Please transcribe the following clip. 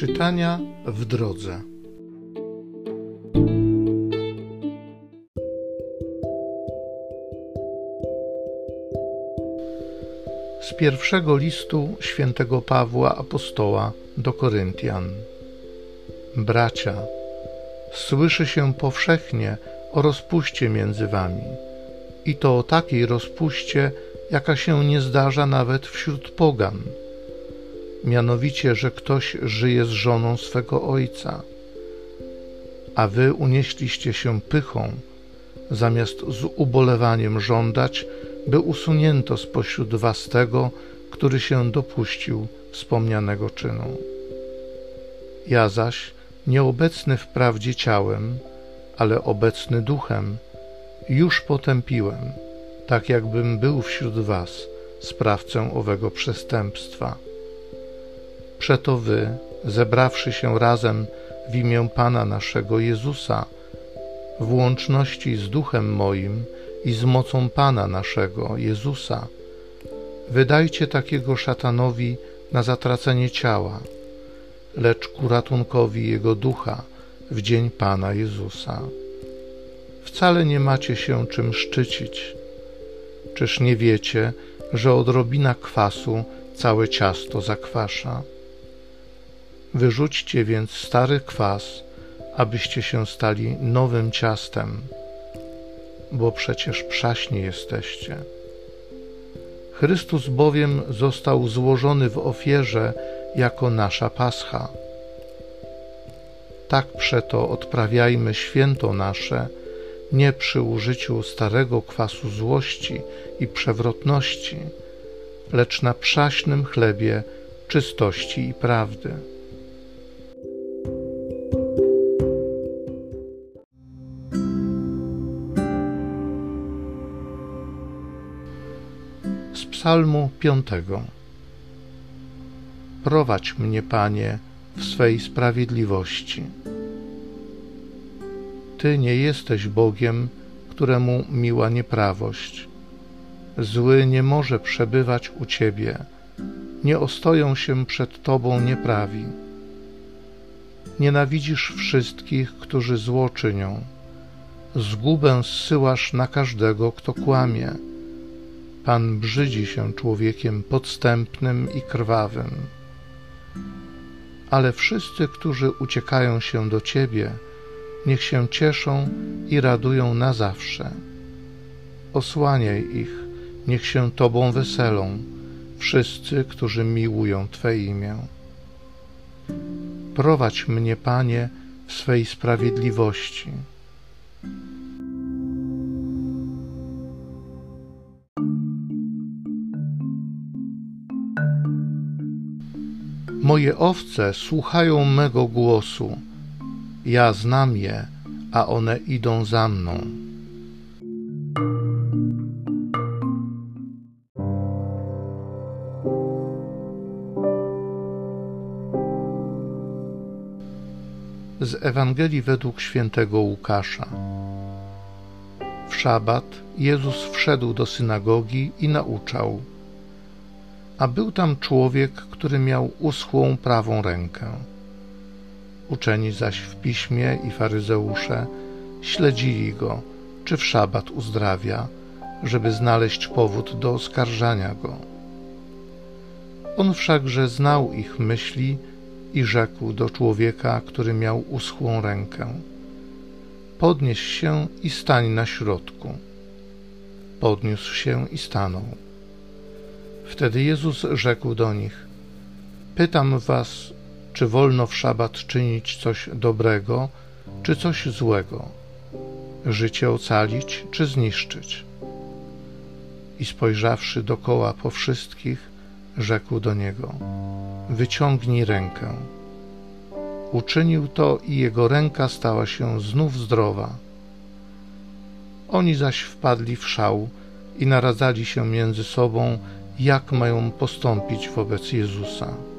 Czytania w drodze. Z pierwszego listu świętego Pawła apostoła do Koryntian. Bracia, słyszy się powszechnie o rozpuście między wami, i to o takiej rozpuście, jaka się nie zdarza nawet wśród pogan mianowicie, że ktoś żyje z żoną swego ojca, a wy unieśliście się pychą, zamiast z ubolewaniem żądać, by usunięto spośród was tego, który się dopuścił wspomnianego czynu. Ja zaś, nieobecny wprawdzie ciałem, ale obecny duchem, już potępiłem, tak jakbym był wśród was, sprawcę owego przestępstwa. Przeto wy, zebrawszy się razem w imię Pana naszego Jezusa, w łączności z duchem moim i z mocą Pana naszego Jezusa, wydajcie takiego szatanowi na zatracenie ciała, lecz ku ratunkowi jego ducha w dzień Pana Jezusa. Wcale nie macie się czym szczycić. Czyż nie wiecie, że odrobina kwasu całe ciasto zakwasza? Wyrzućcie więc stary kwas, abyście się stali nowym ciastem, bo przecież przaśni jesteście. Chrystus bowiem został złożony w ofierze jako nasza pascha. Tak przeto odprawiajmy święto nasze, nie przy użyciu starego kwasu złości i przewrotności, lecz na przaśnym chlebie czystości i prawdy. Z Psalmu piątego. Prowadź mnie, Panie, w swej sprawiedliwości. Ty nie jesteś Bogiem, któremu miła nieprawość. Zły nie może przebywać u Ciebie, nie ostoją się przed Tobą nieprawi. Nienawidzisz wszystkich, którzy zło czynią. Zgubę zsyłasz na każdego, kto kłamie Pan brzydzi się człowiekiem podstępnym i krwawym. Ale wszyscy, którzy uciekają się do Ciebie, niech się cieszą i radują na zawsze. Osłaniaj ich, niech się Tobą weselą, wszyscy, którzy miłują Twe imię. Prowadź mnie, Panie, w swej sprawiedliwości Moje owce słuchają mego głosu. Ja znam je, a one idą za mną. Z Ewangelii według świętego Łukasza. W szabat Jezus wszedł do synagogi i nauczał a był tam człowiek, który miał uschłą prawą rękę. Uczeni zaś w piśmie i faryzeusze śledzili go, czy w szabat uzdrawia, żeby znaleźć powód do oskarżania go. On wszakże znał ich myśli i rzekł do człowieka, który miał uschłą rękę: Podnieś się i stań na środku. Podniósł się i stanął. Wtedy Jezus rzekł do nich: Pytam was, czy wolno w szabat czynić coś dobrego, czy coś złego, życie ocalić, czy zniszczyć. I spojrzawszy dokoła po wszystkich, rzekł do niego: Wyciągnij rękę. Uczynił to i jego ręka stała się znów zdrowa. Oni zaś wpadli w szał i naradzali się między sobą, jak mają postąpić wobec Jezusa.